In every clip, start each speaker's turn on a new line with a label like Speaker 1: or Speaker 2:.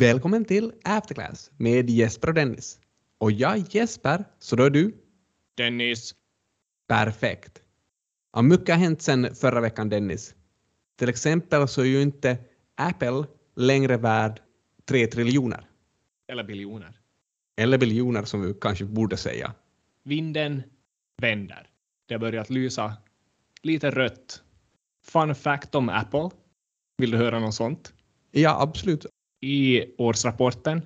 Speaker 1: Välkommen till Afterclass med Jesper och Dennis. Och jag är Jesper, så då är du?
Speaker 2: Dennis.
Speaker 1: Perfekt. Ja, mycket har hänt sedan förra veckan Dennis. Till exempel så är ju inte Apple längre värd 3 triljoner.
Speaker 2: Eller biljoner.
Speaker 1: Eller biljoner som vi kanske borde säga.
Speaker 2: Vinden vänder. Det har börjat lysa lite rött. Fun fact om Apple. Vill du höra något sånt?
Speaker 1: Ja, absolut.
Speaker 2: I årsrapporten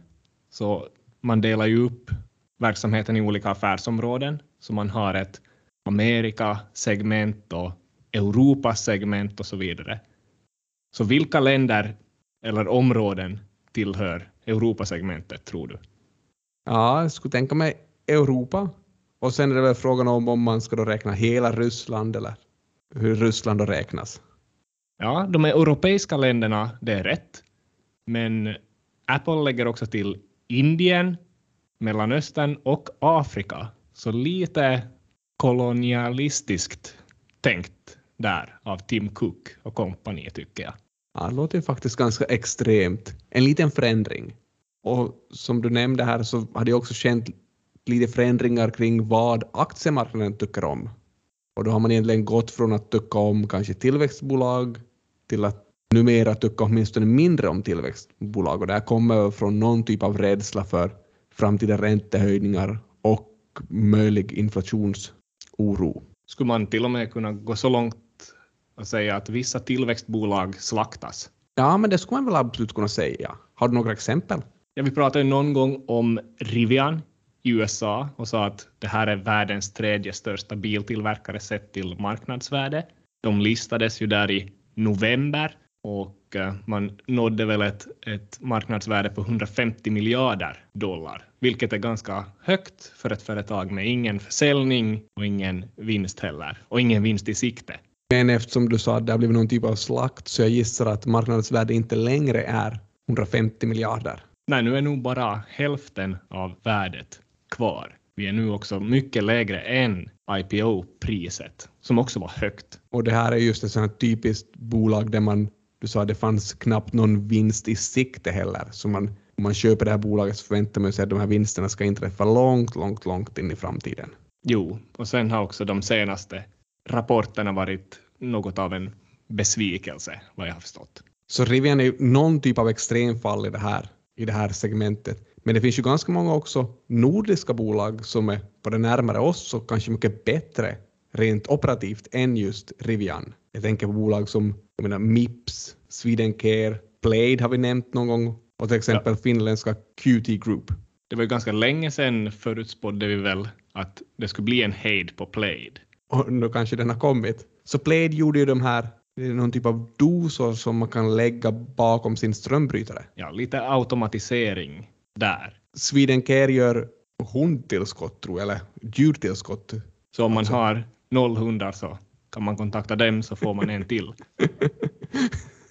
Speaker 2: så man delar ju upp verksamheten i olika affärsområden. Så man har ett Amerika-segment och Europas-segment och så vidare. Så vilka länder eller områden tillhör Europasegmentet tror du?
Speaker 1: Ja, jag skulle tänka mig Europa. Och sen är det väl frågan om om man ska då räkna hela Ryssland eller hur Ryssland då räknas.
Speaker 2: Ja, de europeiska länderna, det är rätt. Men Apple lägger också till Indien, Mellanöstern och Afrika. Så lite kolonialistiskt tänkt där av Tim Cook och kompani tycker jag.
Speaker 1: Ja, det låter ju faktiskt ganska extremt. En liten förändring. Och som du nämnde här så har jag också känt lite förändringar kring vad aktiemarknaden tycker om. Och då har man egentligen gått från att tycka om kanske tillväxtbolag till att numera tycka åtminstone mindre om tillväxtbolag. Och det här kommer från någon typ av rädsla för framtida räntehöjningar och möjlig inflationsoro.
Speaker 2: Skulle man till och med kunna gå så långt och säga att vissa tillväxtbolag slaktas?
Speaker 1: Ja, men det skulle man väl absolut kunna säga. Har du några exempel?
Speaker 2: Ja, vi pratade ju någon gång om Rivian i USA och sa att det här är världens tredje största biltillverkare sett till marknadsvärde. De listades ju där i november och eh, man nådde väl ett, ett marknadsvärde på 150 miljarder dollar, vilket är ganska högt för ett företag med ingen försäljning och ingen vinst heller, och ingen vinst i sikte.
Speaker 1: Men eftersom du sa att det har blivit någon typ av slakt så jag gissar att marknadsvärdet inte längre är 150 miljarder.
Speaker 2: Nej, nu är nog bara hälften av värdet kvar. Vi är nu också mycket lägre än IPO-priset, som också var högt.
Speaker 1: Och det här är just ett sånt typiskt bolag där man, du sa det fanns knappt någon vinst i sikte heller. Så man, om man köper det här bolaget så förväntar man sig att de här vinsterna ska inträffa långt, långt, långt in i framtiden.
Speaker 2: Jo, och sen har också de senaste rapporterna varit något av en besvikelse, vad jag har förstått.
Speaker 1: Så Rivian är ju någon typ av extremfall i det här, i det här segmentet. Men det finns ju ganska många också nordiska bolag som är både närmare oss och kanske mycket bättre rent operativt än just Rivian. Jag tänker på bolag som jag menar, Mips, Swedencare, Blade har vi nämnt någon gång och till exempel ja. finländska QT Group.
Speaker 2: Det var ju ganska länge sedan förutspådde vi väl att det skulle bli en hejd på Blade.
Speaker 1: Och nu kanske den har kommit. Så Blade gjorde ju de här det är någon typ av dosor som man kan lägga bakom sin strömbrytare.
Speaker 2: Ja, lite automatisering där.
Speaker 1: Swedencare gör hundtillskott tror jag, eller djurtillskott.
Speaker 2: Så om man alltså. har noll hundar så kan man kontakta dem så får man en till.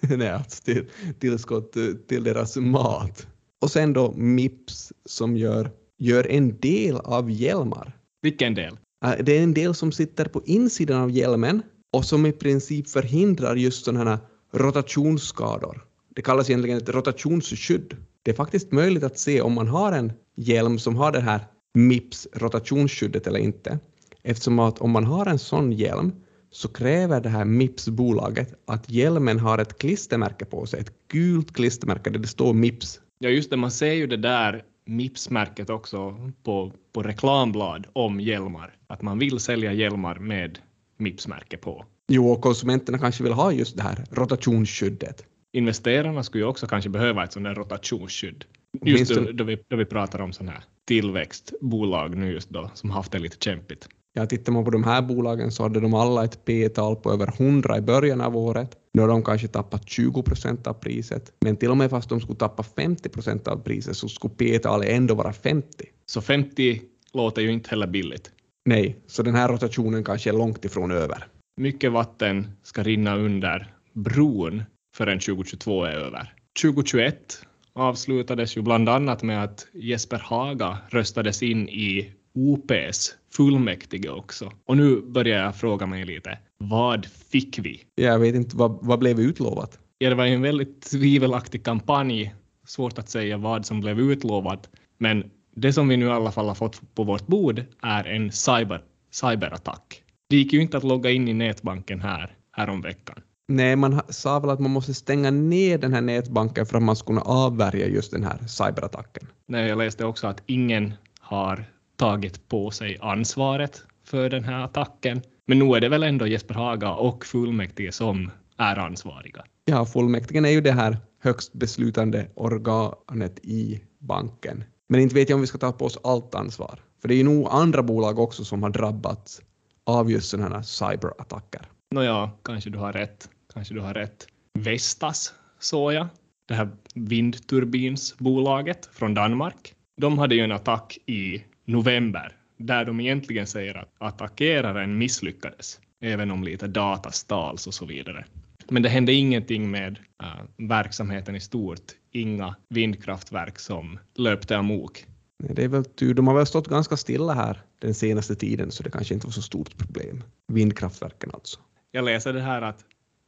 Speaker 1: Nej, alltså till, tillskott till deras mat. Och sen då Mips som gör, gör en del av hjälmar.
Speaker 2: Vilken del?
Speaker 1: Det är en del som sitter på insidan av hjälmen och som i princip förhindrar just sådana här rotationsskador. Det kallas egentligen ett rotationsskydd. Det är faktiskt möjligt att se om man har en hjälm som har det här Mips rotationsskyddet eller inte. Eftersom att om man har en sån hjälm så kräver det här Mips-bolaget att hjälmen har ett klistermärke på sig, ett gult klistermärke där det står Mips.
Speaker 2: Ja, just det, man ser ju det där Mips-märket också på, på reklamblad om hjälmar, att man vill sälja hjälmar med Mips-märke på.
Speaker 1: Jo, och konsumenterna kanske vill ha just det här rotationsskyddet
Speaker 2: investerarna skulle ju också kanske behöva ett sånt där rotationsskydd. Just då, då, vi, då vi pratar om sådana här tillväxtbolag nu just då, som haft det lite kämpigt.
Speaker 1: Ja, tittar man på de här bolagen så hade de alla ett P-tal på över 100 i början av året. Nu har de kanske tappat 20 procent av priset. Men till och med fast de skulle tappa 50 procent av priset så skulle P-talet ändå vara 50.
Speaker 2: Så 50 låter ju inte heller billigt.
Speaker 1: Nej, så den här rotationen kanske är långt ifrån över.
Speaker 2: Mycket vatten ska rinna under bron förrän 2022 är över. 2021 avslutades ju bland annat med att Jesper Haga röstades in i OPs fullmäktige också. Och nu börjar jag fråga mig lite, vad fick vi?
Speaker 1: Jag vet inte, vad, vad blev utlovat?
Speaker 2: Ja, det var en väldigt tvivelaktig kampanj Svårt att säga vad som blev utlovat, men det som vi nu i alla fall har fått på vårt bord är en cyber, cyberattack. Det gick ju inte att logga in i nätbanken här häromveckan.
Speaker 1: Nej, man sa väl att man måste stänga ner den här nätbanken för att man ska kunna avvärja just den här cyberattacken.
Speaker 2: Nej, jag läste också att ingen har tagit på sig ansvaret för den här attacken. Men nu är det väl ändå Jesper Haga och fullmäktige som är ansvariga.
Speaker 1: Ja, fullmäktige är ju det här högst beslutande organet i banken. Men inte vet jag om vi ska ta på oss allt ansvar. För det är ju nog andra bolag också som har drabbats av just sådana här cyberattacker.
Speaker 2: Nåja, kanske du har rätt. Kanske du har rätt. Vestas såg jag, det här vindturbinsbolaget från Danmark. De hade ju en attack i november där de egentligen säger att attackeraren misslyckades, även om lite data stals och så vidare. Men det hände ingenting med uh, verksamheten i stort. Inga vindkraftverk som löpte amok.
Speaker 1: Det är väl tur. De har väl stått ganska stilla här den senaste tiden, så det kanske inte var så stort problem. Vindkraftverken alltså.
Speaker 2: Jag läser det här att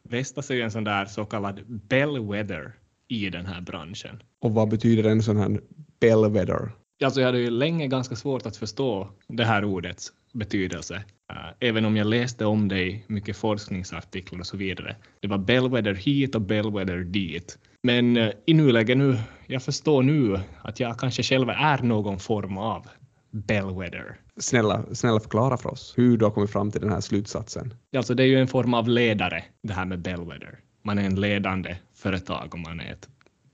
Speaker 2: Vestas är en sån där så kallad bellwether i den här branschen.
Speaker 1: Och vad betyder en sån här bellwether?
Speaker 2: Alltså jag hade ju länge ganska svårt att förstå det här ordets betydelse, uh, även om jag läste om det i mycket forskningsartiklar och så vidare. Det var bellwether hit och bellwether dit. Men uh, i nuläget nu, jag förstår nu att jag kanske själv är någon form av bellwether.
Speaker 1: Snälla, snälla förklara för oss hur du har kommit fram till den här slutsatsen.
Speaker 2: Alltså det är ju en form av ledare, det här med bellwether. Man är en ledande företag om man är ett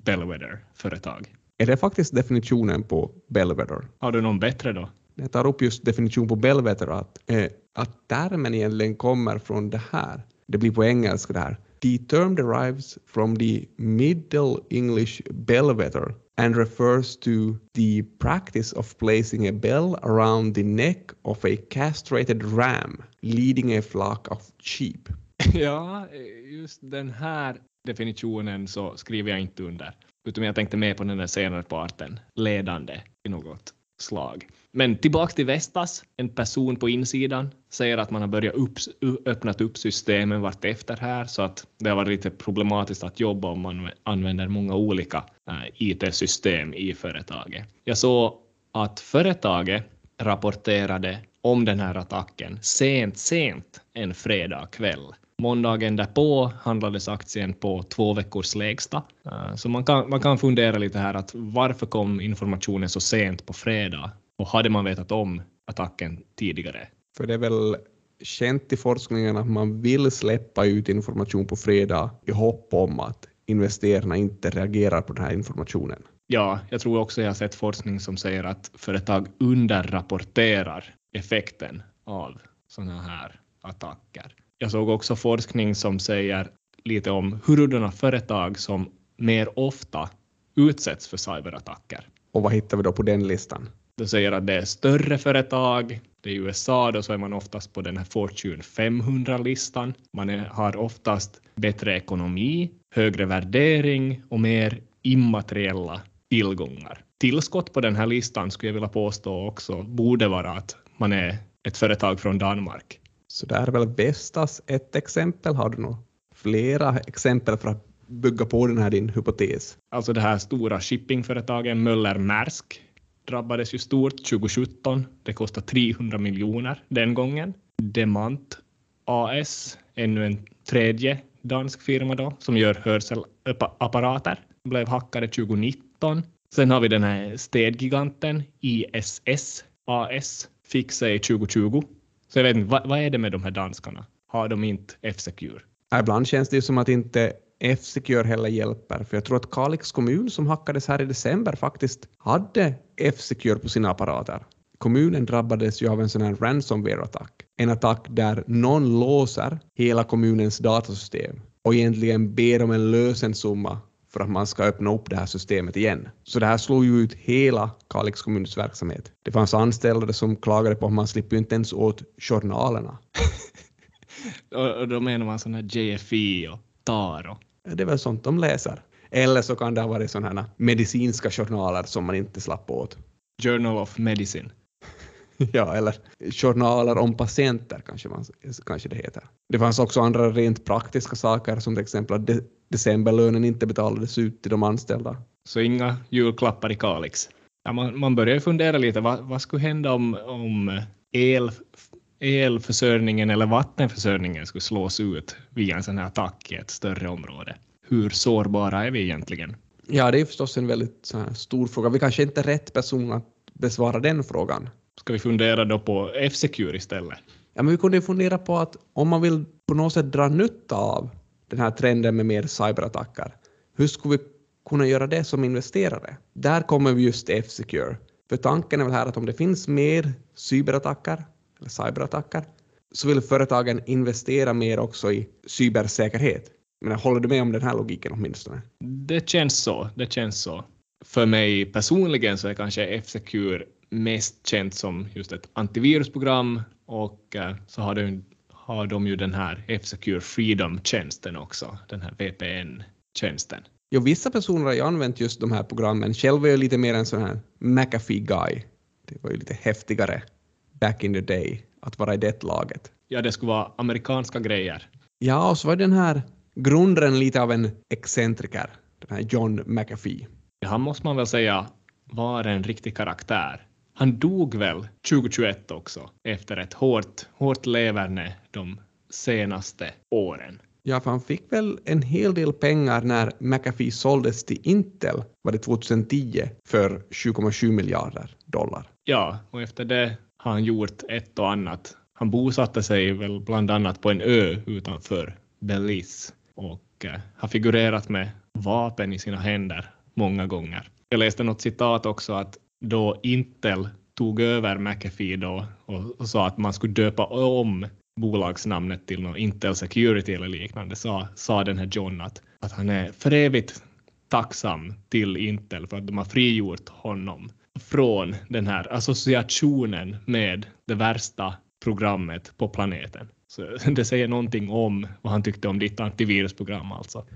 Speaker 2: bellwether-företag.
Speaker 1: Är det faktiskt definitionen på bellwether?
Speaker 2: Har du någon bättre då?
Speaker 1: Jag tar upp just definition på bellwether att, eh, att termen egentligen kommer från det här. Det blir på engelska det här. The term derives from the Middle English bellwether and refers to the practice of placing a bell around the neck of a castrated ram leading a flock of sheep.
Speaker 2: Ja, just den här definitionen så skriver jag inte under, Utom jag tänkte mer på den där senare parten, ledande i något slag. Men tillbaka till Vestas. En person på insidan säger att man har börjat upp, öppnat upp systemen vartefter här så att det har varit lite problematiskt att jobba om man använder många olika eh, äh, IT-system i företaget. Jag såg att företaget rapporterade om den här attacken sent, sent en fredag kväll. Måndagen därpå handlades aktien på två veckors lägsta. Så man kan, man kan fundera lite här att varför kom informationen så sent på fredag? Och hade man vetat om attacken tidigare?
Speaker 1: För det är väl känt i forskningen att man vill släppa ut information på fredag i hopp om att investerarna inte reagerar på den här informationen.
Speaker 2: Ja, jag tror också jag har sett forskning som säger att företag underrapporterar effekten av sådana här attacker. Jag såg också forskning som säger lite om hurudana företag som mer ofta utsätts för cyberattacker.
Speaker 1: Och vad hittar vi då på den listan?
Speaker 2: Det säger att det är större företag. Det är i USA då så är man oftast på den här Fortune 500-listan. Man är, har oftast bättre ekonomi, högre värdering och mer immateriella tillgångar. Tillskott på den här listan skulle jag vilja påstå också borde vara att man är ett företag från Danmark.
Speaker 1: Så där är väl Vestas ett exempel. Har du några flera exempel för att bygga på den här din hypotes?
Speaker 2: Alltså det här stora shippingföretaget Möller Maersk drabbades ju stort 2017. Det kostade 300 miljoner den gången. Demant AS, ännu en tredje dansk firma då, som gör hörselapparater, blev hackade 2019. Sen har vi den här städgiganten ISS AS, fick sig 2020. Så jag vet inte, vad, vad är det med de här danskarna? Har de inte F-Secure?
Speaker 1: Ibland känns det ju som att inte F-Secure heller hjälper, för jag tror att Kalix kommun som hackades här i december faktiskt hade F-Secure på sina apparater. Kommunen drabbades ju av en sån här ransomware-attack. En attack där någon låser hela kommunens datasystem och egentligen ber om en lösensumma för att man ska öppna upp det här systemet igen. Så det här slog ju ut hela Kalix kommuns verksamhet. Det fanns anställda som klagade på att man slipper inte ens åt journalerna.
Speaker 2: och då menar man sådana här JFI och TAR och
Speaker 1: det är väl sånt de läser. Eller så kan det ha varit sådana här medicinska journaler som man inte slapp åt.
Speaker 2: Journal of Medicine.
Speaker 1: ja, eller journaler om patienter kanske, man, kanske det heter. Det fanns också andra rent praktiska saker som till exempel att de, decemberlönen inte betalades ut till de anställda.
Speaker 2: så inga julklappar i Kalix. Ja, man, man börjar ju fundera lite, vad, vad skulle hända om, om el, elförsörjningen eller vattenförsörjningen skulle slås ut via en sån här attack i ett större område? Hur sårbara är vi egentligen?
Speaker 1: Ja, det är förstås en väldigt stor fråga. Vi kanske inte är rätt person att besvara den frågan.
Speaker 2: Ska vi fundera då på F-Secure istället?
Speaker 1: Ja, men vi kunde fundera på att om man vill på något sätt dra nytta av den här trenden med mer cyberattacker, hur skulle vi kunna göra det som investerare? Där kommer vi just till F-Secure. För tanken är väl här att om det finns mer cyberattacker, eller cyberattacker, så vill företagen investera mer också i cybersäkerhet. Men håller du med om den här logiken åtminstone?
Speaker 2: Det känns så. Det känns så. För mig personligen så är kanske F-Secure mest känt som just ett antivirusprogram och eh, så har de, har de ju den här F-Secure Freedom-tjänsten också, den här VPN-tjänsten.
Speaker 1: Jo, vissa personer har ju använt just de här programmen. Själv är jag lite mer en sån här McAfee-guy. Det var ju lite häftigare back in the day att vara i det laget.
Speaker 2: Ja, det skulle vara amerikanska grejer.
Speaker 1: Ja, och så var den här grundaren lite av en excentriker, den här John McAfee.
Speaker 2: Han måste man väl säga var en riktig karaktär. Han dog väl 2021 också efter ett hårt, hårt leverne de senaste åren.
Speaker 1: Ja, för han fick väl en hel del pengar när McAfee såldes till Intel, var det 2010, för 7,7 miljarder dollar.
Speaker 2: Ja, och efter det har han gjort ett och annat. Han bosatte sig väl bland annat på en ö utanför Belize och eh, har figurerat med vapen i sina händer många gånger. Jag läste något citat också att då Intel tog över McAfee då och, och sa att man skulle döpa om bolagsnamnet till något Intel Security eller liknande, sa, sa den här John att, att han är för evigt tacksam till Intel för att de har frigjort honom från den här associationen med det värsta programmet på planeten. Så det säger någonting om vad han tyckte om ditt antivirusprogram alltså.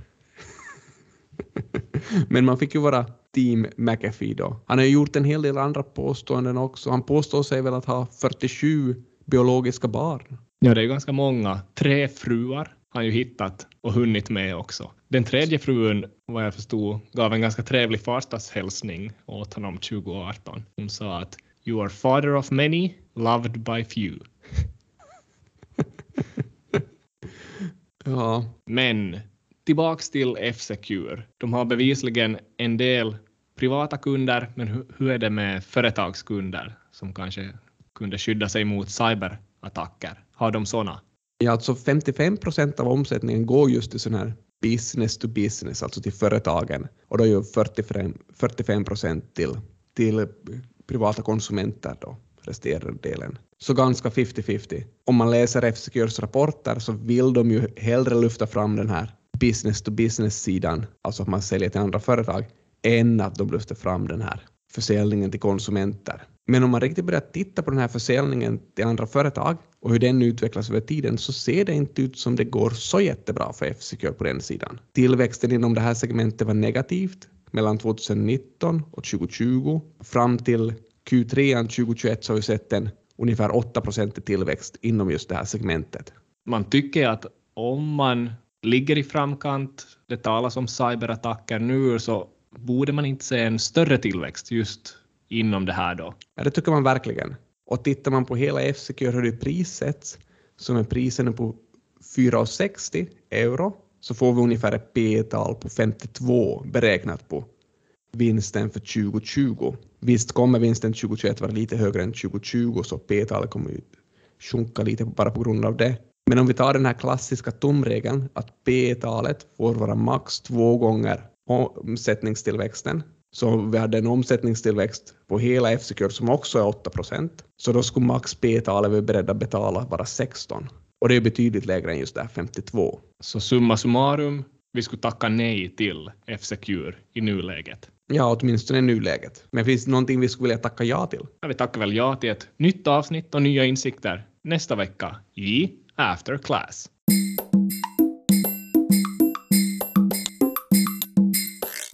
Speaker 1: Men man fick ju vara team McAfee då. Han har gjort en hel del andra påståenden också. Han påstår sig väl att ha 47 biologiska barn.
Speaker 2: Ja, det är ganska många. Tre fruar har han ju hittat och hunnit med också. Den tredje frun, vad jag förstod, gav en ganska trevlig farsdagshälsning åt honom 2018. Hon sa att You are father of many, loved by few.
Speaker 1: ja.
Speaker 2: Men tillbaks till F-Secure. De har bevisligen en del privata kunder, men hur är det med företagskunder som kanske kunde skydda sig mot cyberattacker? Har de sådana?
Speaker 1: Ja, alltså 55 procent av omsättningen går just till sådana här business to business, alltså till företagen. Och då är ju 45 procent till, till privata konsumenter då, resterande delen. Så ganska 50-50. Om man läser F-Secures rapporter så vill de ju hellre lyfta fram den här business to business-sidan, alltså att man säljer till andra företag, än att de lyfter fram den här försäljningen till konsumenter. Men om man riktigt börjar titta på den här försäljningen till andra företag och hur den utvecklas över tiden så ser det inte ut som det går så jättebra för F-Secure på den sidan. Tillväxten inom det här segmentet var negativt mellan 2019 och 2020. Fram till Q3 2021 så har vi sett en ungefär 8 i tillväxt inom just det här segmentet.
Speaker 2: Man tycker att om man ligger i framkant, det talas om cyberattacker nu, så borde man inte se en större tillväxt just inom det här då?
Speaker 1: Ja, det tycker man verkligen. Och tittar man på hela F-Secure hur det prissätts, som är priserna på 4,60 euro, så får vi ungefär ett P-tal på 52 beräknat på vinsten för 2020. Visst kommer vinsten 2021 vara lite högre än 2020, så P-talet kommer ju sjunka lite bara på grund av det. Men om vi tar den här klassiska tumregeln att P-talet får vara max två gånger omsättningstillväxten, så vi hade en omsättningstillväxt på hela F-Secure som också är 8 procent, så då skulle max P-talet vi är beredda att betala vara 16. Och det är betydligt lägre än just det här 52.
Speaker 2: Så summa summarum, vi skulle tacka nej till F-Secure i nuläget.
Speaker 1: Ja, åtminstone i nuläget. Men finns det någonting vi skulle vilja tacka ja till?
Speaker 2: Ja, vi tackar väl ja till ett nytt avsnitt och nya insikter nästa vecka i After Class.